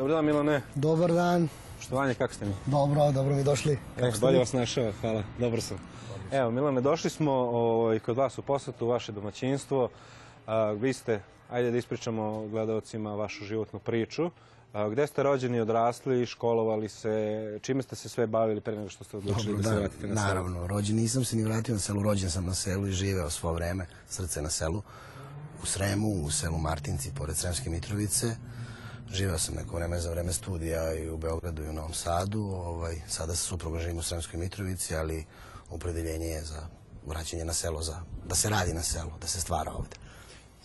Dobar dan Milane. Dobar dan. Štovanje, kako ste mi? Dobro, dobro mi došli. Kako bolje vas našao, hvala. Dobro sam. Evo, Milane, došli smo ovaj, kod vas u posetu, u vaše domaćinstvo. A, vi ste, ajde da ispričamo gledalcima vašu životnu priču. A, gde ste rođeni, odrasli, školovali se, čime ste se sve bavili pre nego što ste odlučili da, se vratite na selo? Naravno, rođen nisam se ni vratio na selu, rođen sam na selu i živeo svo vreme, srce na selu. U Sremu, u selu Martinci, pored Sremske Mitrovice. Živeo sam neko vreme za vreme studija i u Beogradu i u Novom Sadu. Ovaj, sada sa suprugom živim u Sremskoj Mitrovici, ali opredeljenje je za vraćanje na selo, za, da se radi na selu, da se stvara ovde.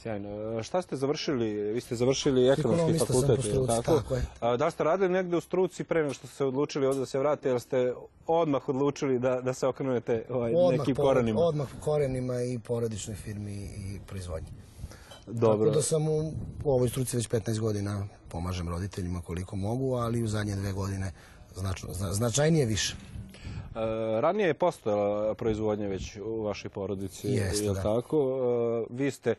Sjajno. Šta ste završili? Vi ste završili ekonomski fakultet, struci, tako? tako je. A, Da li ste radili negde u struci pre nego što ste se odlučili ovde da se vratite, jer ste odmah odlučili da, da se okrenete ovaj, nekim po- korenima? Odmah korenima i porodičnoj firmi i proizvodnji. Dobro. Tako da sam u, ovoj struci već 15 godina pomažem roditeljima koliko mogu, ali u zadnje dve godine značno, zna- značajnije više. E, ranije je postojala proizvodnja već u vašoj porodici, Jeste, je li da. tako? E, vi ste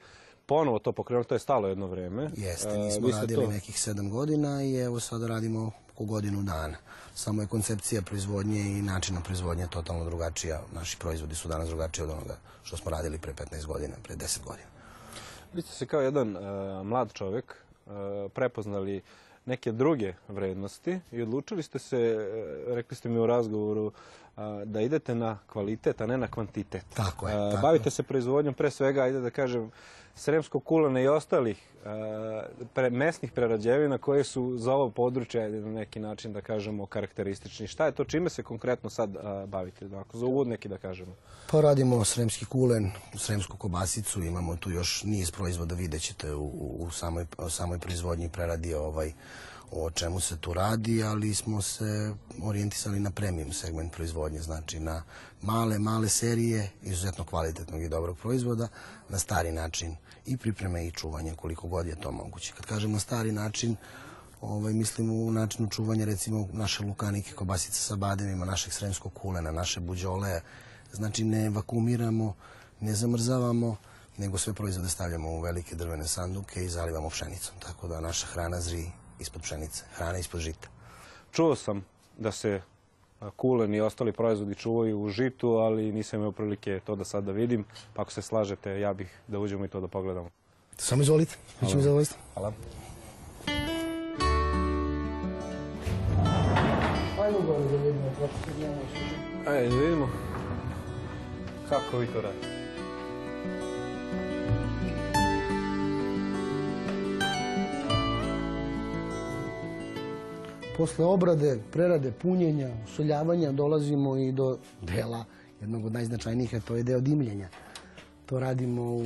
ponovo to pokrenuli, to je stalo jedno vreme. Jeste, E, nismo ste radili to- nekih sedam godina i evo sada radimo oko godinu dana. Samo je koncepcija proizvodnje i načina proizvodnje totalno drugačija. Naši proizvodi su danas drugačiji od onoga što smo radili pre 15 godina, pre 10 godina. Vi ste se kao jedan e, mlad čovjek e, prepoznali neke druge vrednosti i odlučili ste se, e, rekli ste mi u razgovoru, da idete na kvalitet, a ne na kvantitet. Tako je, tako Bavite se proizvodnjom pre svega, ajde da kažem, sremskog kulena i ostalih e, pre, mesnih prerađevina koje su za ovo područje, na neki način da kažemo, karakteristični. Šta je to, čime se konkretno sad a, bavite? Ako za uvod neki da kažemo. Pa radimo sremski kulen, sremsku kobasicu, imamo tu još niz proizvoda, vidjet ćete u, u, samoj, samoj proizvodnji preradi ovaj, o čemu se tu radi, ali smo se orijentisali na premium segment proizvodnje, znači na male, male serije, izuzetno kvalitetnog i dobrog proizvoda, na stari način i pripreme i čuvanja, koliko god je to moguće. Kad kažem na stari način, ovaj, mislim u načinu čuvanja recimo naše lukanike, kobasice sa bademima, našeg sremskog kulena, naše buđole, znači ne vakumiramo, ne zamrzavamo, nego sve proizvode stavljamo u velike drvene sanduke i zalivamo pšenicom, tako da naša hrana zri ispod pšenice, hrana ispod žita. Čuo sam da se kulen i ostali proizvodi čuvaju u žitu, ali nisam imao prilike to da sad da vidim. Pa ako se slažete, ja bih da uđemo i to da pogledamo. Samo izvolite, mi ćemo zadovoljstvo. Hvala. Ajmo gore da vidimo kako se Ajde, da vidimo kako vi to radite. Posle obrade, prerade, punjenja, usoljavanja dolazimo i do dela jednog od najznačajnijih, a to je deo dimljenja. To radimo u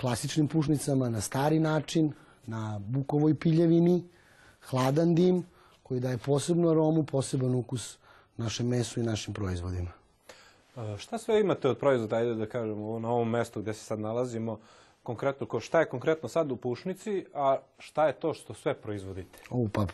klasičnim pušnicama na stari način, na bukovoj piljevini, hladan dim koji daje posebnu aromu, poseban ukus našem mesu i našim proizvodima. Šta sve imate od proizvoda, ajde da kažemo, na ovom mestu gde se sad nalazimo, konkretno, ko, šta je konkretno sad u pušnici, a šta je to što sve proizvodite? O, pa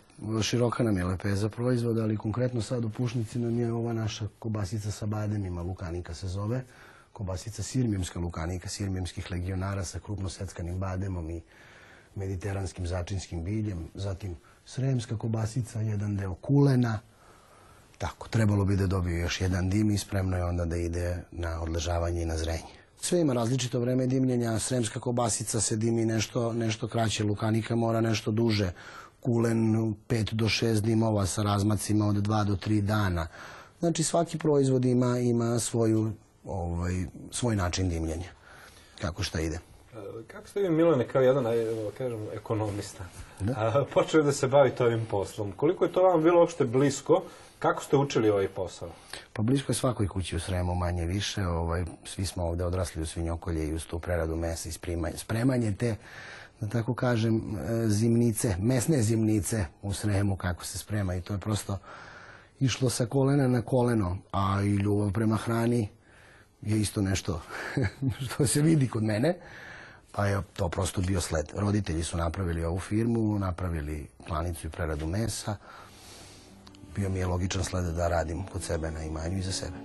široka nam je lepeza proizvoda, ali konkretno sad u pušnici nam je ova naša kobasica sa bademima, lukanika se zove. Kobasica sirmijemska lukanika, sirmijemskih legionara sa krupno seckanim bademom i mediteranskim začinskim biljem. Zatim sremska kobasica, jedan deo kulena. Tako, trebalo bi da dobije još jedan dim i spremno je onda da ide na odležavanje i na zrenje. Sve ima različito vreme dimljenja. Sremska kobasica se dimi nešto, nešto kraće, lukanika mora nešto duže. Kulen 5 do 6 dimova sa razmacima od 2 do 3 dana. Znači svaki proizvod ima, ima svoju, ovaj, svoj način dimljenja. Kako šta ide. E, Kako ste vi, Milane, kao jedan, kažem, ekonomista, počeli da se bavite ovim poslom? Koliko je to vam bilo uopšte blisko? Kako ste učili ovaj posao? Pa blisko je svakoj kući u Sremu, manje više. Ovaj, svi smo ovde odrasli u svinjokolje i uz tu preradu mesa i spremanje, te, da tako kažem, e, zimnice, mesne zimnice u Sremu, kako se sprema. I to je prosto išlo sa kolena na koleno. A i ljubav prema hrani je isto nešto što se vidi kod mene. Pa je to prosto bio sled. Roditelji su napravili ovu firmu, napravili klanicu i preradu mesa bio mi je logičan sled da radim kod sebe na imanju i za sebe.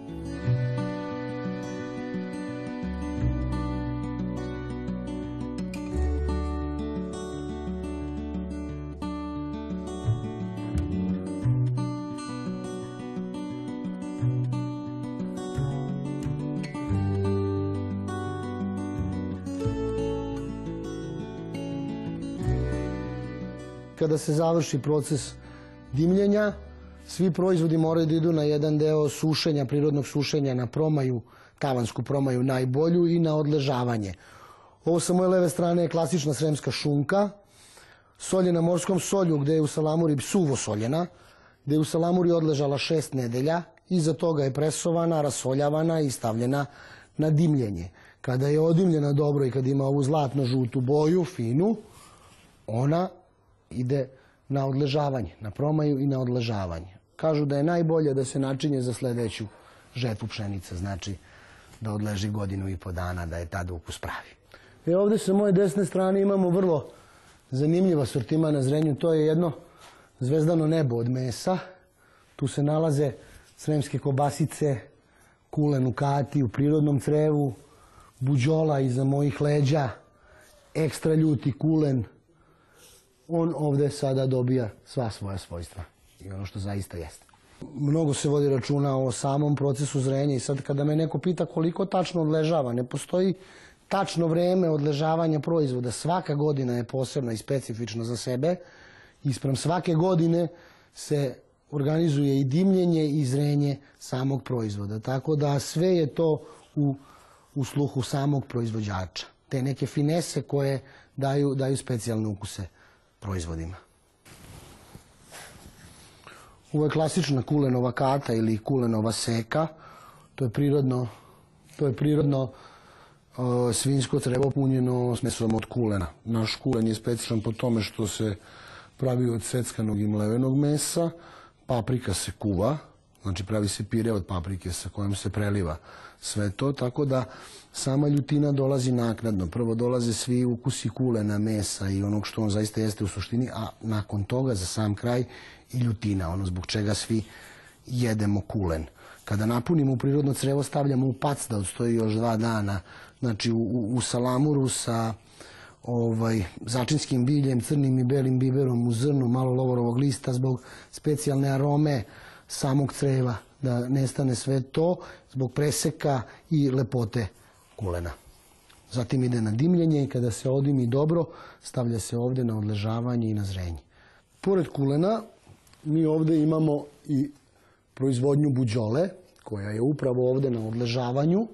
Kada se završi proces dimljenja, svi proizvodi moraju da idu na jedan deo sušenja, prirodnog sušenja na promaju, tavansku promaju najbolju i na odležavanje. Ovo sa moje leve strane je klasična sremska šunka, soljena morskom solju gde je u salamuri suvo soljena, gde je u salamuri odležala šest nedelja, iza toga je presovana, rasoljavana i stavljena na dimljenje. Kada je odimljena dobro i kad ima ovu zlatno-žutu boju, finu, ona ide na odležavanje, na promaju i na odležavanje. Kažu da je najbolje da se načinje za sledeću žetvu pšenice, znači da odleži godinu i po dana, da je tada ukus pravi. E ovde sa moje desne strane imamo vrlo zanimljiva sortima na zrenju. To je jedno zvezdano nebo od mesa. Tu se nalaze sremske kobasice, kulen u kati, u prirodnom crevu, buđola iza mojih leđa, ekstra ljuti kulen. On ovde sada dobija sva svoja svojstva i ono što zaista jeste. Mnogo se vodi računa o samom procesu zrenja i sad kada me neko pita koliko tačno odležava, ne postoji tačno vreme odležavanja proizvoda. Svaka godina je posebna i specifična za sebe. Isprem svake godine se organizuje i dimljenje i zrenje samog proizvoda. Tako da sve je to u, u sluhu samog proizvođača. Te neke finese koje daju, daju specijalne ukuse proizvodima. Ovo je klasična kulenova kata ili kulenova seka. To je prirodno, to je prirodno uh, svinjsko crevo punjeno s mesom od kulena. Naš kulen je specijalan po tome što se pravi od seckanog i mlevenog mesa, paprika se kuva, znači pravi se pire od paprike sa kojom se preliva sve to, tako da sama ljutina dolazi naknadno. Prvo dolaze svi ukusi kulena, mesa i onog što on zaista jeste u suštini, a nakon toga za sam kraj i ljutina, ono zbog čega svi jedemo kulen. Kada napunimo prirodno crevo, stavljamo u pac da odstoji još dva dana, znači u, u, u salamuru sa ovaj, začinskim biljem, crnim i belim biberom u zrnu, malo lovorovog lista zbog specijalne arome samog creva, da nestane sve to, zbog preseka i lepote kulena. Zatim ide na dimljenje i kada se odimi dobro, stavlja se ovde na odležavanje i na zrenje. Pored kulena, mi ovde imamo i proizvodnju buđole, koja je upravo ovde na odležavanju.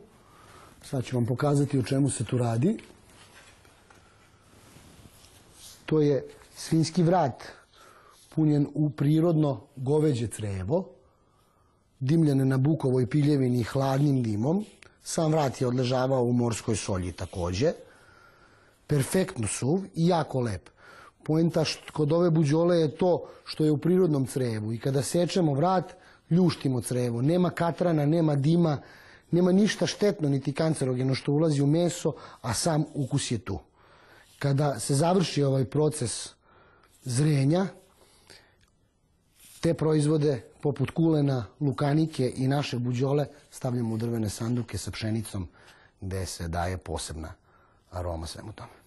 Sad ću vam pokazati o čemu se tu radi. To je svinski vrat punjen u prirodno goveđe crevo, dimljene na bukovoj piljevini hladnim dimom. Sam vrat je odležavao u morskoj solji takođe. Perfektno suv i jako lep. Poenta kod ove buđole je to što je u prirodnom crevu i kada sečemo vrat, ljuštimo crevo. Nema katrana, nema dima, nema ništa štetno niti kancerogeno što ulazi u meso, a sam ukus je tu. Kada se završi ovaj proces zrenja, te proizvode poput kulena, lukanike i naše buđole stavljamo u drvene sanduke sa pšenicom gde se daje posebna aroma svemu tome.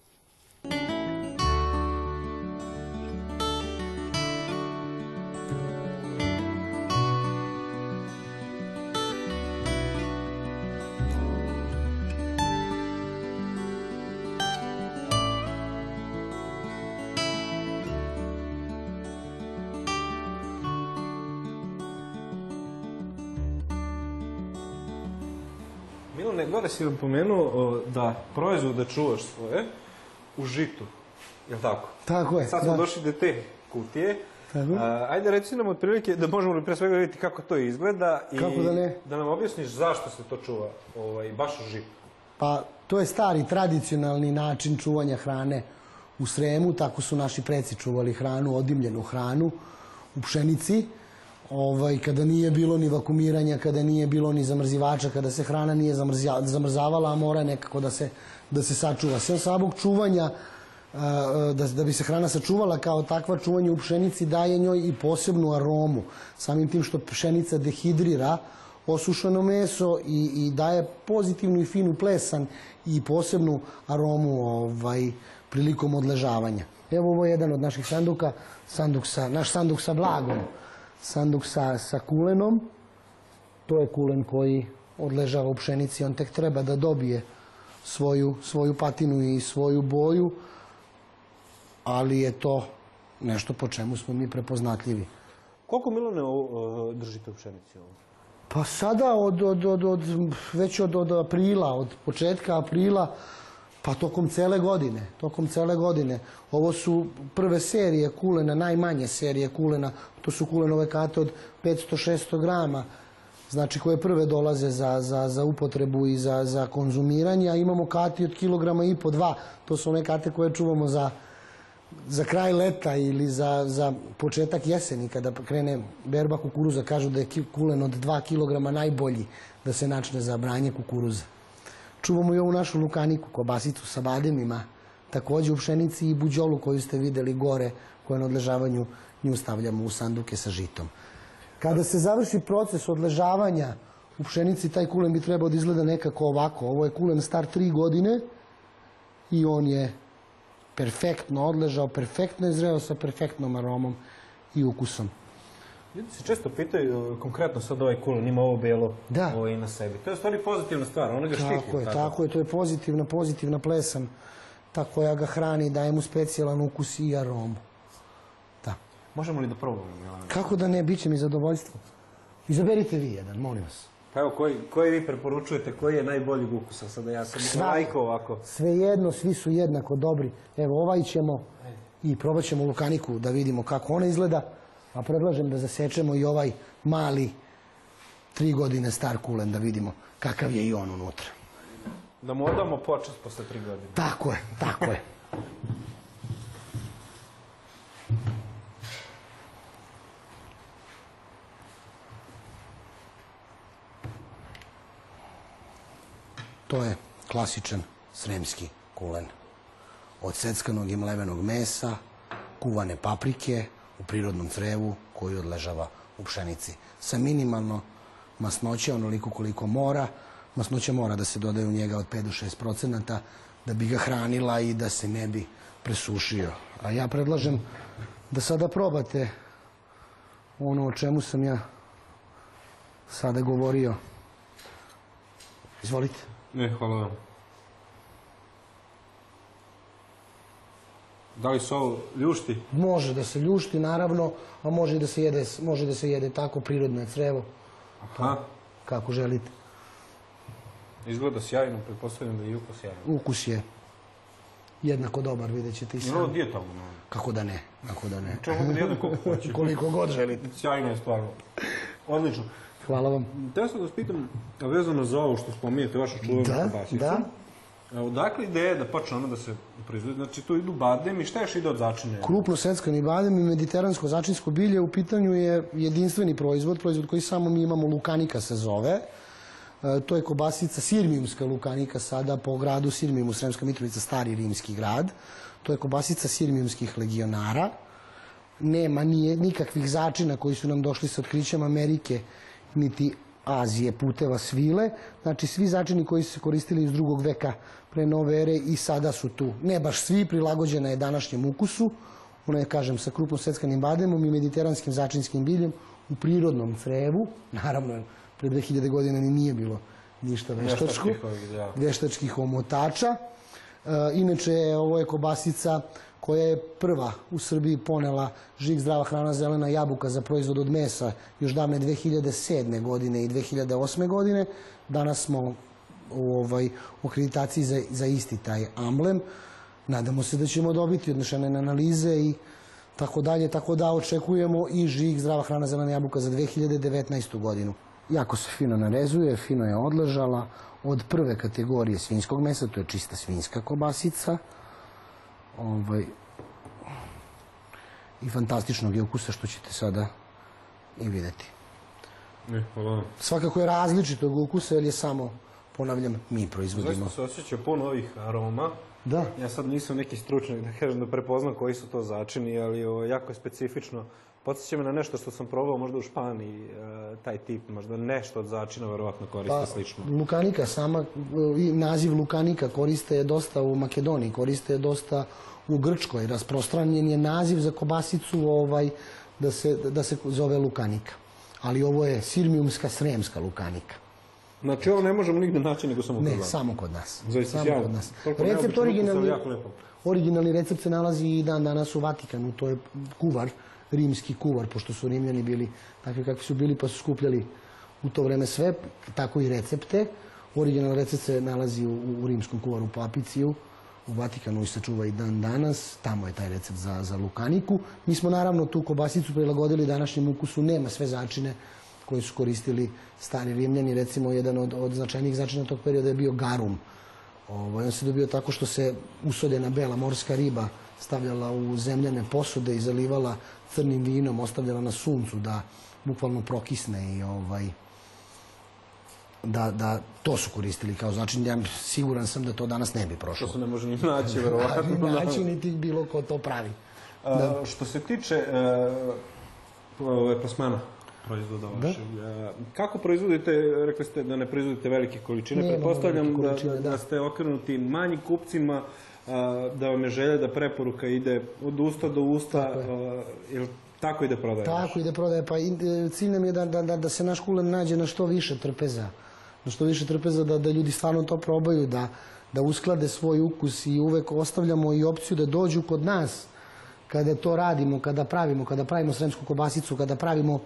Gore si vam pomenuo da proizvode čuvaš svoje u žitu. Je li tako? Tako je, Sad smo da. došli do te kutije. Tako. A, ajde reci nam otprilike da možemo li pre svega vidjeti kako to izgleda i Kako da ne? da nam objasniš zašto se to čuva ovaj, baš u žitu. Pa to je stari tradicionalni način čuvanja hrane u Sremu, tako su naši preci čuvali hranu, odimljenu hranu u pšenici. Ovaj, kada nije bilo ni vakumiranja, kada nije bilo ni zamrzivača, kada se hrana nije zamrzavala, a mora nekako da se, da se sačuva. Sve samog čuvanja, a, da, da bi se hrana sačuvala kao takva, čuvanje u pšenici daje njoj i posebnu aromu. Samim tim što pšenica dehidrira, osušeno meso i, i daje pozitivnu i finu plesan i posebnu aromu ovaj, prilikom odležavanja. Evo ovo je jedan od naših sanduka, sanduk sa, naš sanduk sa blagom, sanduk sa, sa kulenom. To je kulen koji odležava u pšenici, on tek treba da dobije svoju, svoju patinu i svoju boju, ali je to nešto po čemu smo mi prepoznatljivi. Koliko Milane ovo, e, držite u pšenici ovo? Pa sada od, od, od, od, već od, od aprila, od početka aprila, pa tokom cele godine, tokom cele godine. Ovo su prve serije kulena, najmanje serije kulena, to su kulenove kate od 500-600 grama, znači koje prve dolaze za, za, za upotrebu i za, za konzumiranje, a imamo kati od kilograma i po dva, to su one kate koje čuvamo za, za kraj leta ili za, za početak jeseni kada krene berba kukuruza kažu da je kulen od 2 kg najbolji da se načne za branje kukuruza. Čuvamo i ovu našu lukaniku, kobasicu sa bademima, takođe u pšenici i buđolu koju ste videli gore, koja na odležavanju nju stavljamo u sanduke sa žitom. Kada se završi proces odležavanja u pšenici, taj kulen bi trebao da izgleda nekako ovako. Ovo je kulen star 3 godine i on je perfektno odležao, perfektno je zreo sa perfektnom aromom i ukusom. Ljudi se često pitaju, e, konkretno sad ovaj kulen ima ovo Da. ovo i na sebi. To je stvari pozitivna stvar, ona ga štiti. Tako je, tako je, to je pozitivna, pozitivna plesan, ta koja ga hrani, daje mu specijalan ukus i aromu. Da. Možemo li da probamo? Kako da ne, bit će mi zadovoljstvo. Izaberite vi jedan, molim vas. Pa evo, koji, koji vi preporučujete, koji je najboljeg ukusa? Sada ja sam Sva- lajko ovako. Svejedno, svi su jednako dobri. Evo, ovaj ćemo i probat ćemo lukaniku da vidimo kako ona izgleda, a predlažem da zasečemo i ovaj mali, tri godine star kulen da vidimo kakav je i on unutra. Da mu odamo počest posle tri godine. Tako je, tako je. To je klasičan sremski kulen. Od seckanog i mlevenog mesa, kuvane paprike u prirodnom crevu koji odležava u pšenici. Sa minimalno masnoće, onoliko koliko mora. Masnoća mora da se dodaje u njega od 5 do 6 procenata da bi ga hranila i da se ne bi presušio. A ja predlažem da sada probate ono o čemu sam ja sada govorio. Izvolite. Ne, hvala vam. Da li ovo ljušti? Može da se ljušti, naravno, a može i da se jede, može da se jede tako prirodno je crevo, Aha. kako želite. Izgleda sjajno, pretpostavljam da je i ukus sjajan. Ukus je jednako dobar, vidjet ćete i sami. dijetalno? Kako da ne, kako da ne. Čemu da hoće? Koliko god želite. Sjajno je stvarno. Odlično. Hvala vam. Teo sam da vas pitam, vezano za ovo što spominjete, vašu čuvenu Da, kobasicu. da. A odakle ideja da počne ona da se proizvodi? Znači, tu idu badem i šta još ide od začine? Krupno seckani badem i mediteransko začinsko bilje u pitanju je jedinstveni proizvod, proizvod koji samo mi imamo, lukanika se zove. E, to je kobasica sirmijumska lukanika sada po gradu Sirmijumu, Sremska Mitrovica, stari rimski grad. To je kobasica sirmijumskih legionara. Nema nije nikakvih začina koji su nam došli sa otkrićem Amerike, niti Azije, puteva svile. Znači, svi začini koji su se koristili iz drugog veka pre nove ere i sada su tu. Ne baš svi, prilagođena je današnjem ukusu. Ona je, kažem, sa krupno seckanim bademom i mediteranskim začinskim biljem u prirodnom crevu. Naravno, pre 2000 godina ni nije bilo ništa veštačko. Veštačkih omotača. E, inače, ovo je kobasica koja je prva u Srbiji ponela žig zdrava hrana zelena jabuka za proizvod od mesa još davne 2007. godine i 2008. godine. Danas smo ovaj, u akreditaciji za, za isti taj amblem. Nadamo se da ćemo dobiti odnešene na analize i tako dalje, tako da očekujemo i žig zdrava hrana zelena jabuka za 2019. godinu. Jako se fino narezuje, fino je odležala od prve kategorije svinjskog mesa, to je čista svinjska kobasica. Ovaj, I fantastičnog je ukusa što ćete sada i videti. Ne, hvala vam. Svakako je različitog ukusa jer je samo, ponavljam, mi proizvodimo. Zaista se osjeća puno ovih aroma. Da, Ja sad nisam neki stručnjak da kažem da prepoznam koji su to začini, ali ovo, jako je specifično. Podsjeća me na nešto što sam probao možda u Španiji, e, taj tip, možda nešto od začina verovatno koriste Pa, slično. Lukanika, sama naziv Lukanika koriste je dosta u Makedoniji, koriste je dosta u Grčkoj. Rasprostranjen je naziv za kobasicu ovaj, da, se, da se zove Lukanika. Ali ovo je sirmijumska sremska Lukanika. Znači ovo ne možemo nigde naći nego samo kod Ne, vas. samo kod nas. Zaista samo kod nas. Toliko Recept originalni, originalni recept se nalazi i dan danas u Vatikanu. To je kuvar, rimski kuvar, pošto su Rimljani bili takvi kakvi su bili, pa su skupljali u to vreme sve, tako i recepte. Originalni recept se nalazi u, u rimskom kuvaru po Apiciju, u Vatikanu i se čuva i dan danas. Tamo je taj recept za, za lukaniku. Mi smo naravno tu kobasicu prilagodili današnjem ukusu. Nema sve začine koje su koristili stari Rimljani. Recimo, jedan od, od značajnijih začina tog perioda je bio garum. Ovaj, on se dobio tako što se usodena bela morska riba stavljala u zemljane posude i zalivala crnim vinom, ostavljala na suncu da bukvalno prokisne i ovaj, da, da to su koristili kao začin. Ja siguran sam da to danas ne bi To prošlo. se ne može ni naći, verovatno. Način niti bilo ko to pravi. A, što se tiče e, plasmana proizvoda vašeg, e, kako proizvodite, rekli ste da ne proizvodite velike količine, pretpostavljam da, količine, da. da. ste okrenuti manjim kupcima, da vam je želja da preporuka ide od usta do usta, a, jel tako ide prodaja? Tako ide prodaje. Pa e, cilj nam je da, da, da, da se naš kulen nađe na što više trpeza. Na što više trpeza da, da ljudi stvarno to probaju, da, da usklade svoj ukus i uvek ostavljamo i opciju da dođu kod nas kada to radimo, kada pravimo, kada pravimo sremsku kobasicu, kada pravimo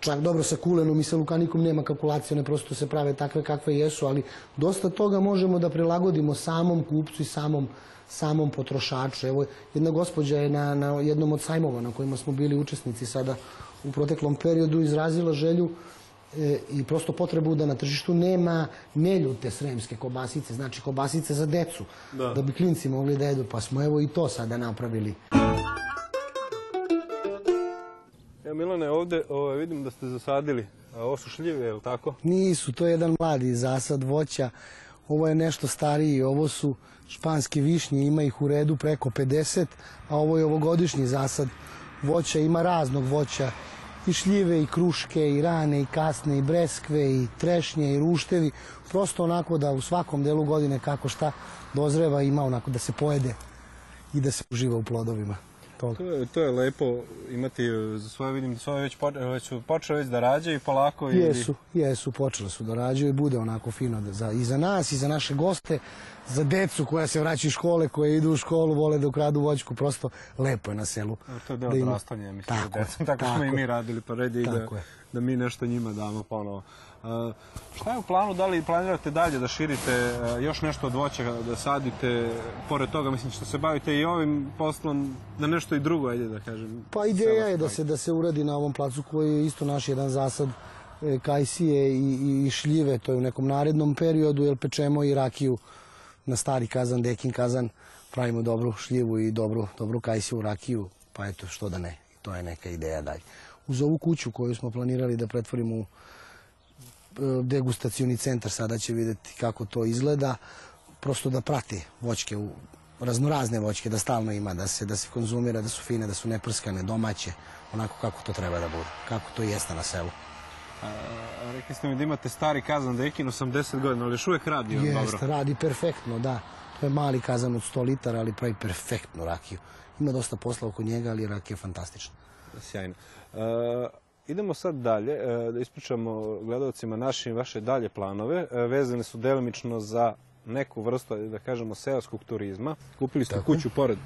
čak dobro sa kulenom i sa lukanikom nema kalkulacije, one prosto se prave takve kakve jesu, ali dosta toga možemo da prilagodimo samom kupcu i samom samom potrošaču. Evo, jedna gospođa je na, na jednom od sajmova na kojima smo bili učesnici sada u proteklom periodu izrazila želju e, i prosto potrebu da na tržištu nema neljute sremske kobasice, znači kobasice za decu, Da. da bi klinci mogli da jedu, pa smo evo i to sada napravili. Evo Milane, ovde ovaj, vidim da ste zasadili, a, ovo su šljive, je li tako? Nisu, to je jedan mladi zasad voća. Ovo je nešto stariji, ovo su španske višnje, ima ih u redu preko 50, a ovo je ovogodišnji zasad voća, ima raznog voća, i šljive, i kruške, i rane, i kasne, i breskve, i trešnje, i ruštevi. Prosto onako da u svakom delu godine kako šta dozreva ima onako da se pojede i da se uživa u plodovima. Toga. To je, to je lepo imati e, za svoje, vidim da su već, po, već su počeli već da rađaju polako. Jesu, jesu, počele su da rađaju i bude onako fino za, i za nas i za naše goste, za decu koja se vraćaju iz škole, koje idu u školu, vole da ukradu voćku, prosto lepo je na selu. To je deo da ima- odrastanja, mislim, Tako tako, je, tako, tako smo i mi radili, pa red je da, da mi nešto njima damo ponovo. Uh, šta je u planu, da li planirate dalje da širite uh, još nešto od voća, da sadite, pored toga, mislim, što se bavite i ovim poslom, da nešto i drugo, ajde da kažem. Pa ideja je da se, da se uradi na ovom placu koji je isto naš jedan zasad e, kajsije i, i, i šljive, to je u nekom narednom periodu, jer pečemo i rakiju na stari kazan, dekin kazan, pravimo dobru šljivu i dobru, dobru kajsiju rakiju, pa eto, što da ne, to je neka ideja dalje. Uz ovu kuću koju smo planirali da pretvorimo u e, degustacioni centar, sada će videti kako to izgleda, prosto da prati voćke u raznorazne voćke, da stalno ima, da se, da se konzumira, da su fine, da su neprskane, domaće, onako kako to treba da bude, kako to jeste na selu. A, rekli ste mi da imate stari kazan Dekin, 80 godina, ali još uvek radi on dobro. Jeste, radi perfektno, da. To je mali kazan od 100 litara, ali pravi perfektnu rakiju. Ima dosta posla oko njega, ali rakija je fantastična. Sjajno. E, idemo sad dalje, e, da ispričamo gledalcima naše i vaše dalje planove. E, vezane su delimično za neku vrstu, da kažemo, seoskog turizma. Kupili ste kuću pored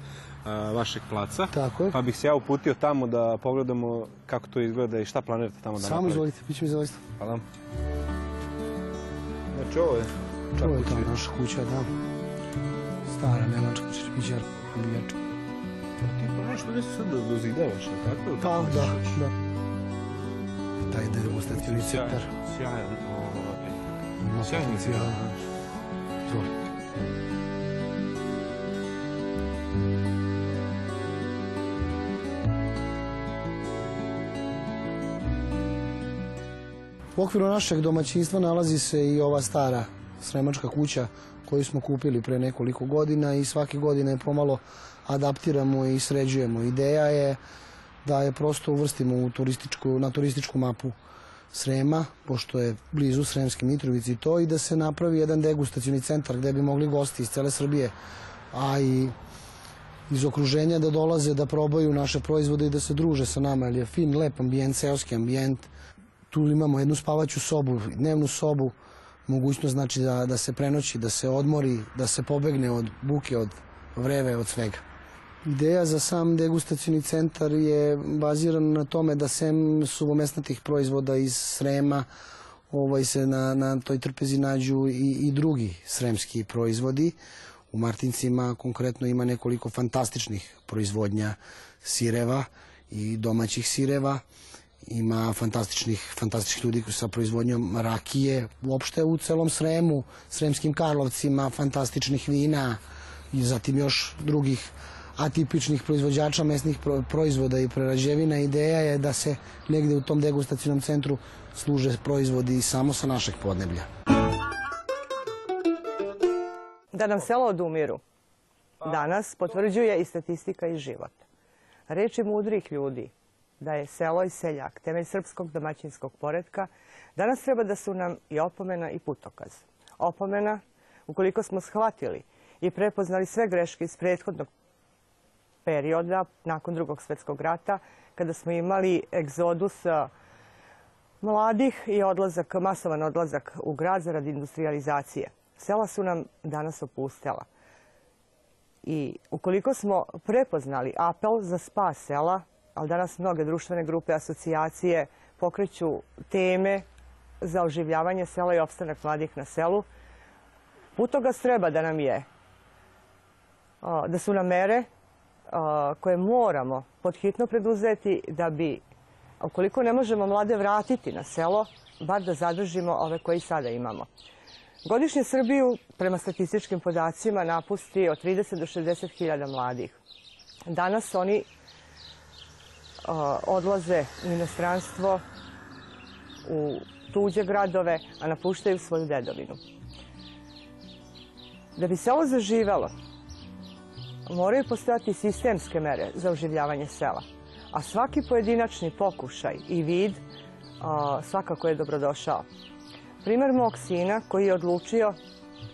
vašeg placa. Tako je. Pa bih se ja uputio tamo da pogledamo kako to izgleda i šta planirate tamo da Samo napravite. izvolite, bit će mi zaista. Hvala. Znači ovo je Ovo je to naša kuća, da. Stara nemačka čerpićar, ubijačka. Ti pa nešto sad da dozidavaš, tako? Pa, da, da. Taj degustacioni Sjajan, centar. sjajan, ovaj, Sjajni potencijal, film. da. Izvolite. U okviru našeg domaćinstva nalazi se i ova stara sremačka kuća koju smo kupili pre nekoliko godina i svake godine pomalo adaptiramo i sređujemo. Ideja je da je prosto uvrstimo u turističku, na turističku mapu Srema, pošto je blizu Sremske Mitrovice i to, i da se napravi jedan degustacioni centar gde bi mogli gosti iz cele Srbije, a i iz okruženja da dolaze da probaju naše proizvode i da se druže sa nama, jer je fin, lep ambijent, seoski ambijent. Tu imamo jednu spavaću sobu, dnevnu sobu, mogućnost znači da, da se prenoći, da se odmori, da se pobegne od buke, od vreve, od svega. Ideja za sam degustacioni centar je bazirana na tome da sem suvomesnatih proizvoda iz Srema ovaj se na, na toj trpezi nađu i, i drugi sremski proizvodi. U Martincima konkretno ima nekoliko fantastičnih proizvodnja sireva i domaćih sireva. Ima fantastičnih, fantastičnih ljudi sa proizvodnjom rakije. Uopšte u celom Sremu, Sremskim Karlovcima, fantastičnih vina i zatim još drugih atipičnih proizvođača mesnih pro- proizvoda i prerađevina. Ideja je da se negde u tom degustacijnom centru služe proizvodi samo sa našeg podneblja. Da nam selo odumiru. Danas potvrđuje i statistika i život. Reči mudrih ljudi da je selo i seljak temelj srpskog domaćinskog poretka, danas treba da su nam i opomena i putokaz. Opomena, ukoliko smo shvatili i prepoznali sve greške iz prethodnog perioda nakon drugog svetskog rata, kada smo imali egzodus mladih i odlazak, masovan odlazak u grad zaradi industrializacije. Sela su nam danas opustela. I ukoliko smo prepoznali apel za spas sela, ali danas mnoge društvene grupe, asocijacije pokreću teme za oživljavanje sela i opstanak mladih na selu, putogaz treba da nam je da su nam mere koje moramo podhitno preduzeti da bi, ukoliko ne možemo mlade vratiti na selo, bar da zadržimo ove koji sada imamo. Godišnje Srbiju, prema statističkim podacima, napusti od 30 do 60 hiljada mladih. Danas oni odlaze u inostranstvo, u tuđe gradove, a napuštaju svoju dedovinu. Da bi selo zaživelo, moraju postojati sistemske mere za oživljavanje sela, a svaki pojedinačni pokušaj i vid svakako je dobrodošao. Primer mog sina koji je odlučio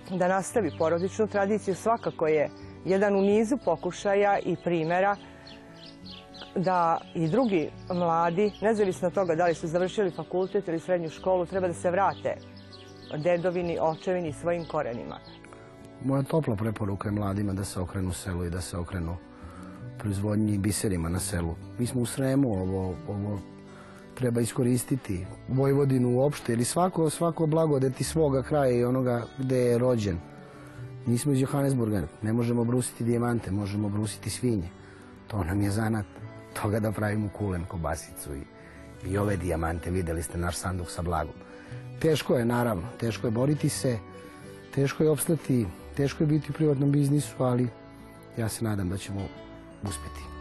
da nastavi porodičnu tradiciju svakako je jedan u nizu pokušaja i primera da i drugi mladi, nezavisno od toga da li su završili fakultet ili srednju školu, treba da se vrate dedovini, očevini i svojim korenima. Moja topla preporuka je mladima da se okrenu selu i da se okrenu proizvodnji i biserima na selu. Mi smo u Sremu, ovo, ovo treba iskoristiti. Vojvodinu uopšte ili svako, svako blagodeti svoga kraja i onoga gde je rođen. Nismo iz Johannesburga, ne možemo brusiti dijamante, možemo brusiti svinje. To nam je zanat toga da pravimo kulen, kobasicu i, i ove dijamante. Videli ste naš sanduk sa blagom. Teško je, naravno, teško je boriti se, teško je opstati, teško je biti u privatnom biznisu, ali ja se nadam da ćemo uspeti.